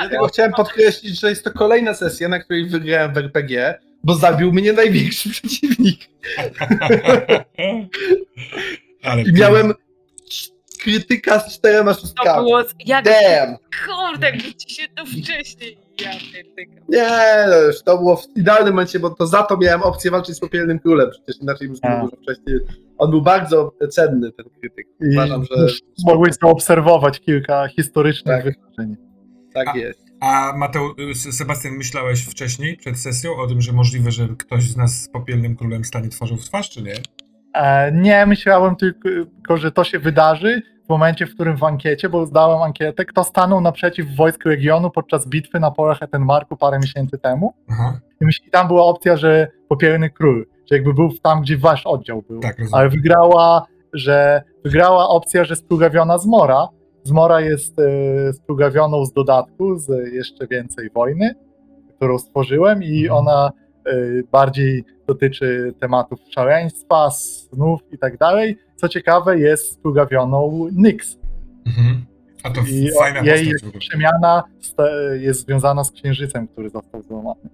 Dlatego chciałem podkreślić, że jest to kolejna sesja, na której wygrałem w RPG, bo zabił mnie największy przeciwnik. Ale I miałem krytyka z czterema To szóstkami. było... Jak... Damn! Kurde, jakby ci się to wcześniej... Ja. Nie, no już to było w idealnym momencie, bo to za to miałem opcję walczyć z popielnym królem. Przecież inaczej bym A. zginął dużo wcześniej. On był bardzo cenny, ten krytyk. I Uważam, że już mogłeś zaobserwować kilka historycznych Tak. wydarzeń. Tak A- jest. A Mateu, Sebastian, myślałeś wcześniej, przed sesją, o tym, że możliwe, że ktoś z nas z popielnym królem stanie twarzą w twarz, czy nie? E, nie, myślałem tylko, tylko, że to się wydarzy w momencie, w którym w ankiecie, bo zdałem ankietę, kto stanął naprzeciw wojsk regionu podczas bitwy na polach Etenmarku parę miesięcy temu. Aha, I, myśl, I tam była opcja, że popielny król, że jakby był tam, gdzie wasz oddział był. tak, rozumiem. Ale wygrała, że wygrała opcja, że splugawiona Zmora. Zmora jest e, splugawioną z dodatku, z jeszcze więcej wojny, którą stworzyłem i Mhm. ona e, bardziej dotyczy tematów szaleństwa, snów i tak dalej. Co ciekawe, jest splugawioną Nyx. Mhm. A to I fajna jej postać przemiana jest związana z księżycem, który został złamany.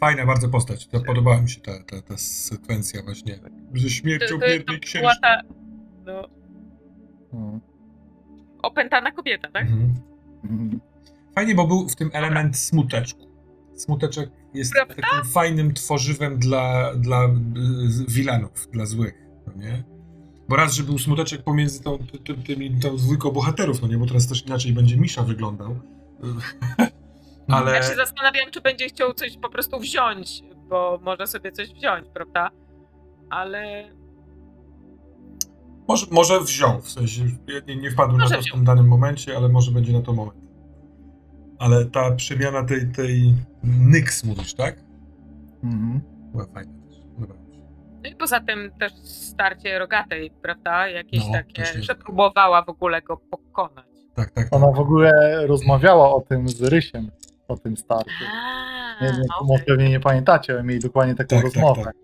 Fajna bardzo postać. To podobała mi się ta, ta, ta sekwencja właśnie ze śmiercią biednej ta... No, Mhm. Opętana kobieta, tak? Mhm. Mhm. Fajnie, bo był w tym element smuteczku. Smuteczek jest Prawda? takim fajnym tworzywem dla, dla y, wilanów, dla złych, no nie? Bo raz, że był smuteczek pomiędzy tą, ty, ty, tymi, tą dwójką bohaterów, no nie? Bo teraz też inaczej będzie Misza wyglądał. Ale Ja się zastanawiam, czy będzie chciał coś po prostu wziąć, bo może sobie coś wziąć, prawda? Ale może, może wziął, w sensie ja nie, nie wpadłem Może na to w wziął. tym danym momencie, ale może będzie na to moment. Ale ta przemiana tej, tej Nyx mówisz, tak? Mhm. Była fajna też. No i poza tym też starcie rogatej, prawda? Jakieś No, takie, że próbowała w ogóle go pokonać. Tak, tak, tak. Ona w ogóle rozmawiała o tym z Rysiem, o tym starciu. A, Nie, nie, może pewnie nie pamiętacie, ale mieli dokładnie taką Tak, tak, rozmowę. tak.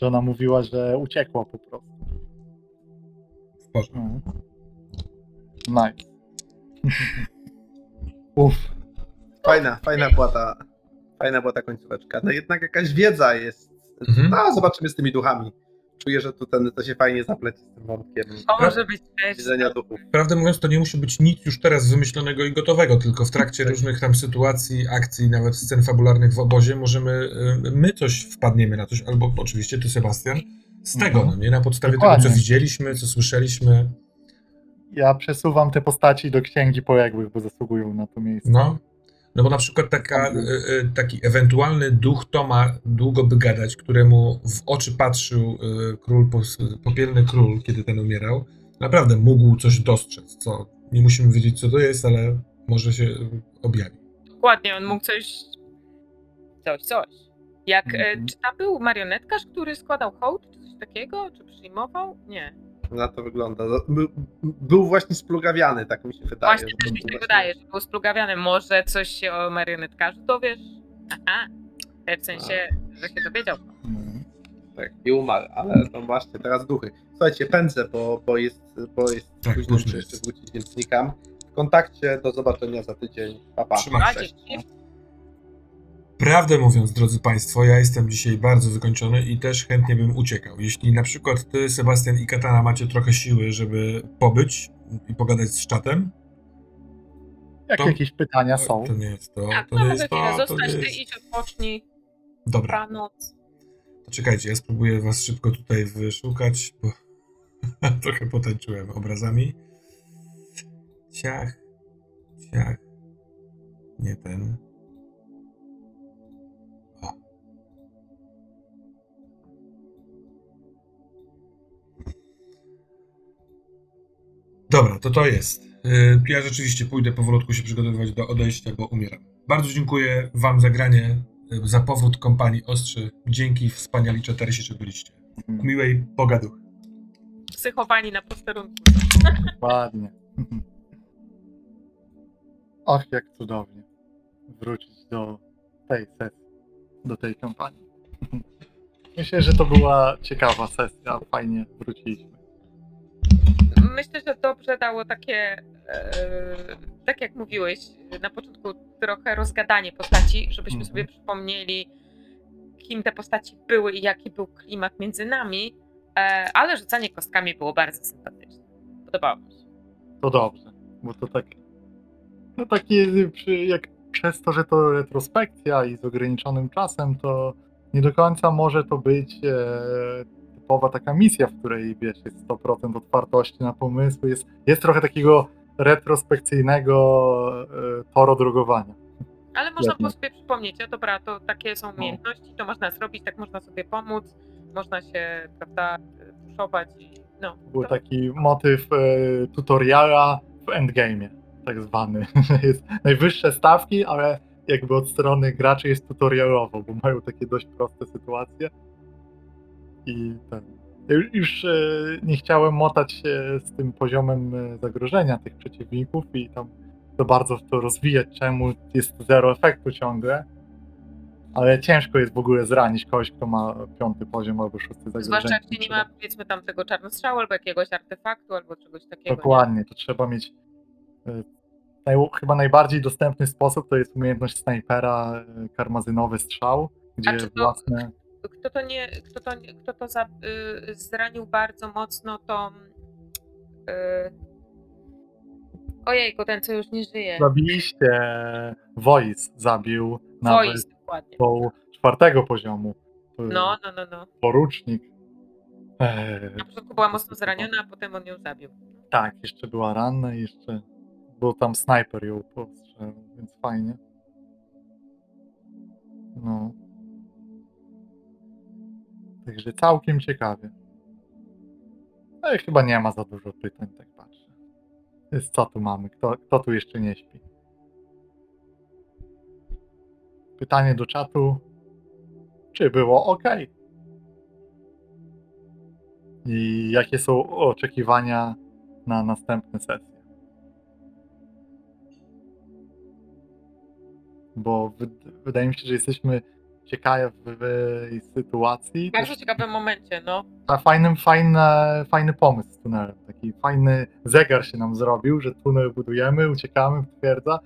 Że ona mówiła, że uciekła po prostu. Mhm. Nice. Uff. Fajna, fajna była ta, fajna była ta końcóweczka. No jednak jakaś wiedza jest. Mhm. No, zobaczymy z tymi duchami. Czuję, że tu ten, to się fajnie zapleci z tym wątkiem To może być też. widzenia duchów. Prawdę mówiąc, to nie musi być nic już teraz wymyślonego i gotowego, tylko w trakcie różnych tam sytuacji, akcji, nawet scen fabularnych w obozie możemy, y, my coś wpadniemy na coś, albo oczywiście ty, Sebastian, z tego, Mhm. no nie? Na podstawie Dokładnie. tego, co widzieliśmy, co słyszeliśmy, Ja przesuwam te postaci do księgi poległych, bo zasługują na to miejsce. no. No bo na przykład taka, y, y, taki ewentualny duch Toma długo by gadać, któremu w oczy patrzył y, król, popielny król, kiedy ten umierał, naprawdę mógł coś dostrzec, co nie musimy wiedzieć, co to jest, ale może się objawi. Dokładnie, on mógł coś. Coś, coś. Jak. E, Mhm. czy tam był marionetkarz, który składał hołd, czy coś takiego? Czy przyjmował? Nie. Na to wygląda. Był, był właśnie splugawiany, tak mi się wydaje. Właśnie też to mi się był wydaje, że był splugawiany. Może coś się o marionetkarzu dowiesz? Aha. W sensie, że się dowiedział. Mhm. Tak, i umarł, ale no właśnie, teraz duchy. Słuchajcie, pędzę, bo, bo jest, bo jest Tak, późno, muszę jeszcze wrócić, więc znikam. W kontakcie, do zobaczenia za tydzień. Pa, pa. Trzymaj A, Cześć. dzięki. Prawdę mówiąc, drodzy Państwo, ja jestem dzisiaj bardzo wykończony i też chętnie bym uciekał. Jeśli na przykład Ty, Sebastian i Katana macie trochę siły, żeby pobyć i pogadać z czatem, Jak To- jakieś pytania są? to nie jest to. Tak, To no nie mogę jest to. To zostać, nie ty jest... idź, odpocznij, Dobra, dobranoc. to czekajcie, ja spróbuję Was szybko tutaj wyszukać, bo trochę potęczyłem obrazami. Ciach, ciach, nie ten. Dobra, to to jest. Y, Ja rzeczywiście pójdę powolutku się przygotowywać do odejścia, bo umieram. Bardzo dziękuję Wam za granie, y, za powrót kompanii Ostrzy. Dzięki wspaniali czatersi, że byliście. Miłej pogaduchy. Psychowani na posterunku. Dokładnie. Ach, jak cudownie wrócić do tej sesji, do tej kampanii. Myślę, że to była ciekawa sesja, fajnie wróciliśmy. Myślę, że dobrze dało takie, e, tak jak mówiłeś na początku, trochę rozgadanie postaci, żebyśmy Mhm. sobie przypomnieli, kim te postaci były i jaki był klimat między nami, e, ale rzucanie kostkami było bardzo sympatyczne. Podobało mi się. To dobrze, bo to tak. No takie, jak przez to, że to retrospekcja i z ograniczonym czasem, to nie do końca może to być e, typowa taka misja, w której wiesz, jest 100% otwartości na pomysły. Jest, jest trochę takiego retrospekcyjnego e, torodrogowania. Ale można było sobie przypomnieć, o dobra, to takie są No. umiejętności, to można zrobić, tak można sobie pomóc, można się, prawda, puszować i no. Był to- taki motyw e, tutoriala w endgame'ie, tak zwany. jest najwyższe stawki, ale jakby od strony graczy jest tutorialowo, bo mają takie dość proste sytuacje. I ten. Już e, nie chciałem motać się z tym poziomem e, zagrożenia tych przeciwników i tam za bardzo w to rozwijać, czemu jest zero efektu ciągle. Ale ciężko jest w ogóle zranić kogoś, kto ma piąty poziom albo szósty zagrożenia. Zwłaszcza jak się nie ma, powiedzmy, tam tego czarnostrzału albo jakiegoś artefaktu, albo czegoś takiego. nie? Dokładnie, to trzeba mieć. e, Naj, chyba najbardziej dostępny sposób to jest umiejętność snajpera, karmazynowy strzał, gdzie czy to- własne. Kto to nie, kto to, kto to za, y, zranił bardzo mocno tą... Y, ojejku, ten co już nie żyje. Zabiliście Voice, zabił nawet Voice, dokładnie. do czwartego poziomu. To No, no, no, no. Porucznik. E, Na początku była mocno zraniona, a potem on ją zabił. tak, jeszcze była ranna i jeszcze był tam snajper ją postrzelił, więc fajnie. No. Także całkiem ciekawie. Ale chyba nie ma za dużo pytań, tak patrzę. Jest co tu mamy? Kto, kto tu jeszcze nie śpi? Pytanie do czatu. Czy było ok? I jakie są oczekiwania na następne sesje? Bo wyd- wydaje mi się, że jesteśmy ciekawej sytuacji. W bardzo ciekawym momencie, no. A fajnym, fajne, fajny pomysł z tunelem. Taki fajny zegar się nam zrobił, że tunel budujemy, uciekamy w twierdza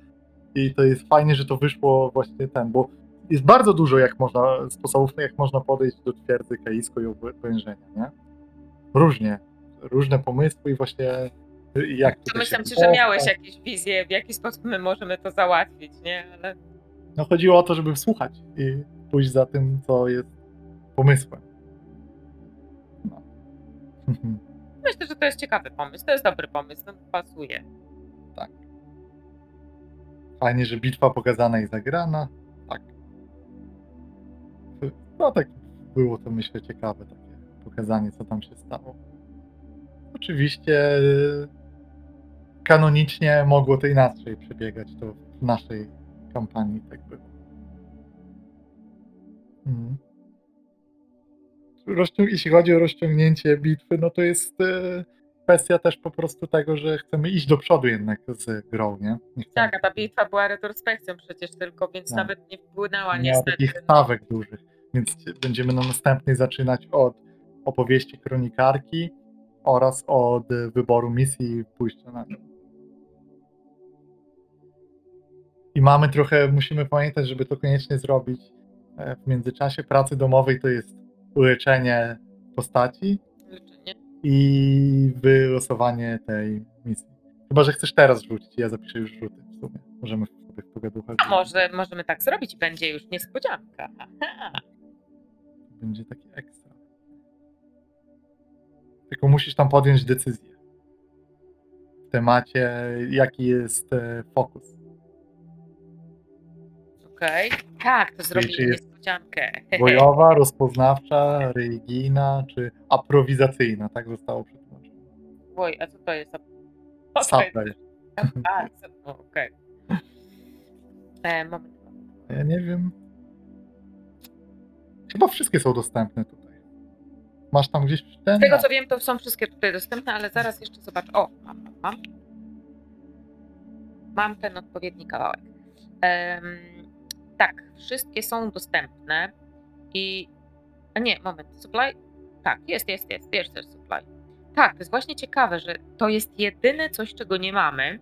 i to jest fajnie, że to wyszło właśnie ten, bo jest bardzo dużo jak można, sposobów, jak można podejść do twierdzy Kaisko i obłężenia, nie? Różnie. Różne pomysły i właśnie jak tutaj Domyślam się się, że miałeś jakieś wizje, w jaki sposób my możemy to załatwić, nie? Ale No chodziło o to, żeby słuchać i pójść za tym, co jest pomysłem. No. myślę, że to jest ciekawy pomysł. To jest dobry pomysł, to pasuje. Fajnie, że bitwa pokazana i zagrana. Tak. No tak było to myślę ciekawe takie pokazanie, co tam się stało. Oczywiście kanonicznie mogło to inaczej przebiegać, to w naszej kampanii tak było. Mhm. Rozciąg- jeśli chodzi o rozciągnięcie bitwy, no to jest y, kwestia też po prostu tego, że chcemy iść do przodu jednak z grą, nie? nie chcemy Tak, a ta bitwa była retrospekcją przecież tylko, więc No. nawet nie wpłynęła nie niestety. takich no. stawek dużych, więc będziemy na następnej zaczynać od opowieści kronikarki oraz od wyboru misji i pójścia na nią. I mamy trochę, musimy pamiętać, żeby to koniecznie zrobić e, w międzyczasie pracy domowej, to jest uleczenie postaci Leczenie. i wylosowanie tej misji. Chyba, że chcesz teraz rzucić, ja zapiszę już rzuty w sumie. Możemy sobie w pogaduchach. A może możemy tak zrobić, będzie już niespodzianka. Aha. Będzie taki ekstra. Tylko musisz tam podjąć decyzję. W temacie, jaki jest e, fokus. Okej. Tak, to zrobimy czy jest niespodziankę. Bojowa, rozpoznawcza, religijna czy aprowizacyjna, tak zostało przetłumaczone. Oj, a co to jest? Supply. A, co- o, okej. E, moment. Ja nie wiem. Chyba wszystkie są dostępne tutaj. Masz tam gdzieś ten? Z tego co wiem, to są wszystkie tutaj dostępne, ale zaraz jeszcze zobacz. O, mam, mam, mam. Mam ten odpowiedni kawałek. Em, tak, wszystkie są dostępne i. A nie, moment, supply. Tak, jest, jest, jest, jest też supply. Tak, to jest właśnie ciekawe, że to jest jedyne coś, czego nie mamy.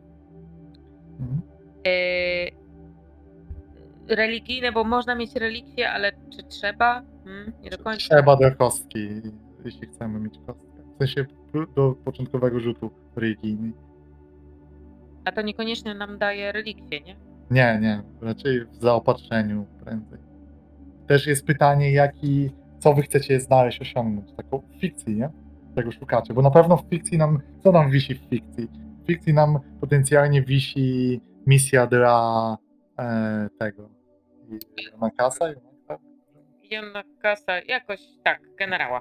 Mhm. Yy, religijne, bo można mieć relikwie, ale czy trzeba? Hmm, nie do końca. Trzeba do kostki, jeśli chcemy mieć kostkę. W sensie do początkowego rzutu religijny. A to niekoniecznie nam daje relikwie, nie? Nie, nie, raczej w zaopatrzeniu prędzej. Też jest pytanie, jaki, co wy chcecie znaleźć, osiągnąć, taką fikcji, nie? Czego szukacie, bo na pewno w fikcji nam, co nam wisi w fikcji? W fikcji nam potencjalnie wisi misja dla e, tego, na kasa, Jonna Kasa, jakoś tak, generała.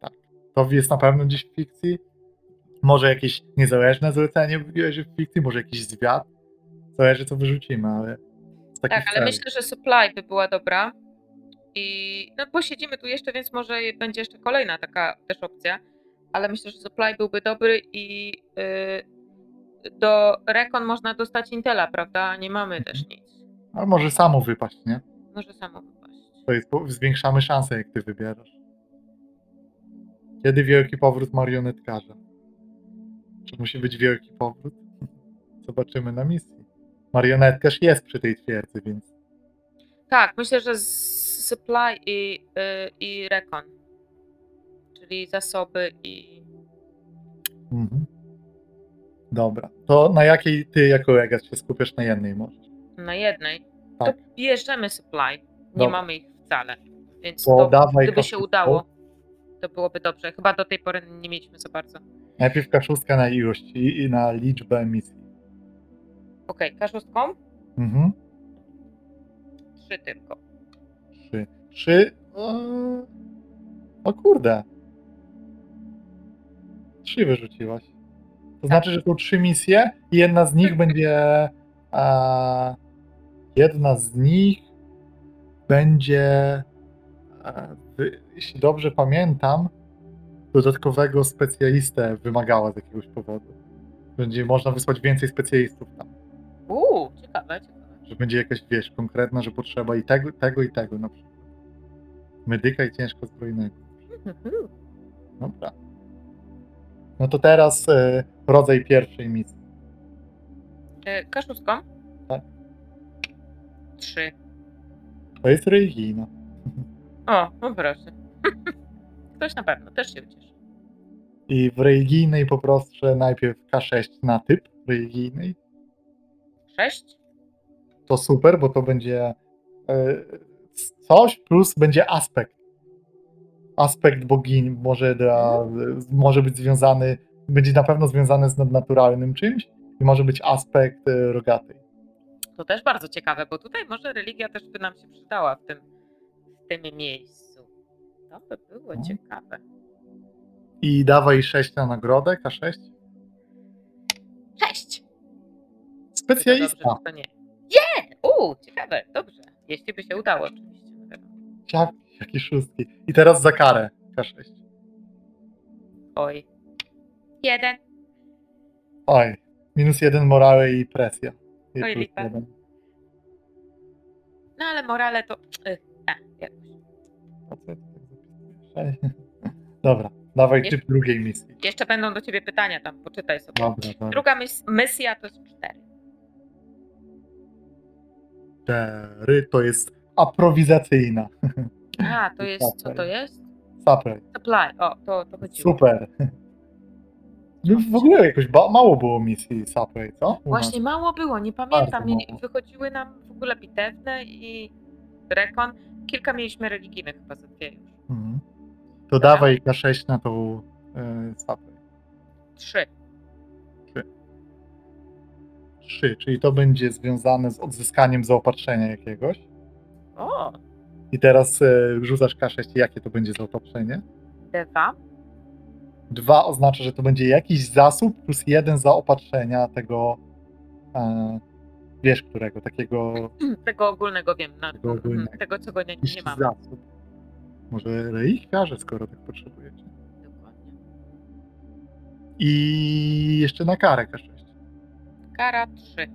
tak. To jest na pewno gdzieś w fikcji. Może jakieś niezależne zlecenie w fikcji, może jakiś zwiat. Zależy co wyrzucimy, ale z takich Tak, ale celów. myślę, że supply by była dobra. I no posiedzimy tu jeszcze, więc może będzie jeszcze kolejna taka też opcja. Ale myślę, że supply byłby dobry i yy, do Recon można dostać Intela, prawda? Nie mamy Mhm. też nic. Ale może samo wypaść, nie? Może samo wypaść. To jest, zwiększamy szanse, jak ty wybierasz. Kiedy wielki powrót marionetkarza? Czy musi być wielki powrót? Zobaczymy na misji. Marionetkarz jest przy tej twierdzy, więc Tak, myślę, że z- supply i, yy, i Recon. Czyli zasoby i. Mhm. Dobra. To na jakiej ty jako legat się skupiasz na jednej możesz? na jednej. Tak. To bierzemy supply. Nie Dobra. mamy ich wcale. Więc To gdyby się udało, to byłoby dobrze. Chyba do tej pory nie mieliśmy za bardzo. Najpierw kaszustka na ilość i, i na liczbę misji. Okej, kaszustką? Mhm. Trzy tylko. Trzy. Trzy. O, o kurde. Trzy wyrzuciłaś. To znaczy, że są trzy misje i jedna z nich będzie. A, jedna z nich będzie. A, jeśli dobrze pamiętam, dodatkowego specjalistę wymagała z jakiegoś powodu. Będzie można wysłać więcej specjalistów tam. Uuu, ciekawe, ciekawe. Że będzie jakaś, wiesz, konkretna, że potrzeba i tego, tego i tego na przykład. Medyka i ciężko zbrojnego. Dobra. No to teraz e, rodzaj pierwszej misji. E? Tak. Trzy. To jest religijna. O, no proszę. Ktoś na pewno też się ucieszy. I w religijnej poproszę najpierw K6 na typ religijnej. Sześć? To super, bo to będzie e, coś plus będzie aspekt. Aspekt bogini może, dla, może być związany, będzie na pewno związany z nadnaturalnym czymś i może być aspekt e, rogatej. To też bardzo ciekawe, bo tutaj może religia też by nam się przydała w tym, w tym miejscu. To by było No. ciekawe. I dawaj 6 na nagrodę, K6. Cześć! Specjalista. To dobrze, to nie. Nie! Uuu, ciekawe, dobrze. Jeśli by się udało, oczywiście. no wiadomo. Jak, jakie szóstki. I teraz za karę K6. Oj. Jeden. Oj, minus jeden morale i presja. I Oj, plus lipa. jeden. No ale morale to. Ych, a, jakoś. Po co ja to tak zapisuję? Sześć. Dobra, dawaj Jeszcze- typ drugiej misji. Jeszcze będą do ciebie pytania tam, poczytaj sobie. Dobra, dobra. Druga mis- misja to jest cztery. Cztery to jest aprowizacyjna. A, to jest. Co to jest? Supply. Supply. O, to, to chodziło. Super. No W ogóle jakoś ba- mało było misji Supply, co? U nas. Właśnie mało było, nie pamiętam. Bardzo Mieli, mało. wychodziły nam w ogóle bitewne i rekon. Kilka mieliśmy religijnych chyba za dwie już. Mhm. To dawaj K6 na tą y, Supply. Trzy. Trzy, czyli to będzie związane z odzyskaniem zaopatrzenia jakiegoś. O, I teraz y, rzucasz K6, jakie to będzie zaopatrzenie? dwa. Dwa oznacza, że to będzie jakiś zasób plus jeden zaopatrzenia tego, e, wiesz którego, takiego Tego ogólnego wiem. Na, Tego ogólnego. Tego, czego nie, jakiś nie mamy. zasób. Może relikwiarze, skoro tak potrzebujecie. Dokładnie. I jeszcze na karę K6. Kara trzy.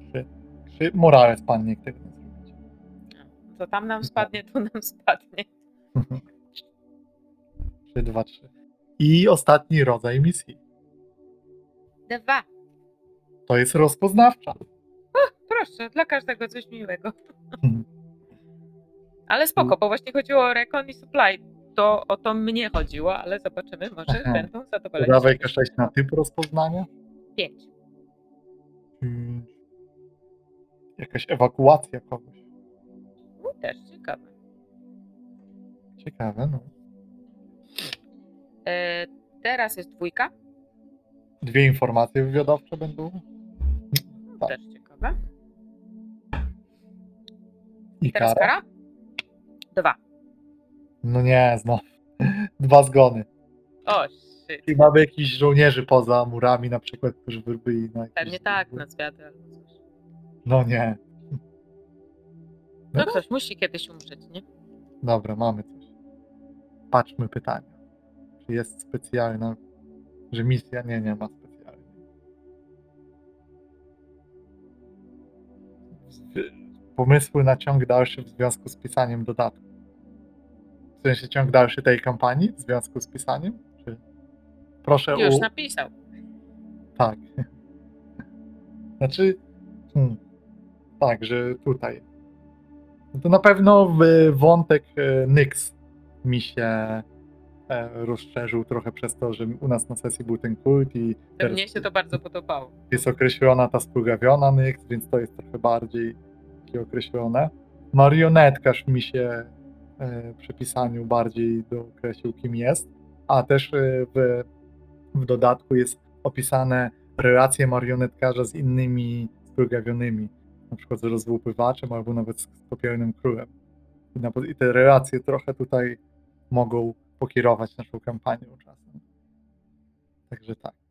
Trzy. Trzy. Morale spadnie, jak tego nie zrobić. To tam nam spadnie, tu nam spadnie. Trzy, dwa, trzy. I ostatni rodzaj misji. Dwa. To jest rozpoznawcza. Proszę, dla każdego coś miłego. Mhm. Ale spoko, bo właśnie chodziło o Recon i Supply. To o to mnie chodziło, ale zobaczymy, może Aha. będą zadowoleni. Dawaj K6 na typ rozpoznania. Pięć. Jakaś ewakuacja kogoś. No, też ciekawe. Ciekawe, no. E, teraz jest dwójka. Dwie informacje wywiadowcze będą. Tak. Też ciekawe. I Teraz kara. kara? Dwa. No nie, znowu. Dwa zgony. O, shit. I mamy jakichś żołnierzy poza murami, na przykład, którzy by byli na jakieś- Pewnie tak, na zwiady albo coś. No nie. No ktoś musi kiedyś umrzeć, nie? Dobra, mamy coś. Patrzmy pytania. Czy jest specjalna, że misja? Nie, nie ma specjalnej. Pomysły na ciąg dalszy w związku z pisaniem dodatku. W sensie ciąg dalszy tej kampanii w związku z pisaniem? Proszę Już u... napisał. Tak. Znaczy, hmm, tak, że tutaj. No to na pewno w- wątek e, Nyx mi się e, rozszerzył trochę przez to, że u nas na sesji był ten kult i teraz Mnie się to bardzo podobało. jest określona ta splugawiona Nyx, więc to jest trochę bardziej określone. Marionetkarz mi się e, przy pisaniu bardziej dookreślił, kim jest, a też w, w dodatku jest opisane relacje marionetkarza z innymi splugawionymi, na przykład z rozłupywaczem albo nawet z popielnym królem. I te relacje trochę tutaj mogą pokierować naszą kampanią czasem. Także tak.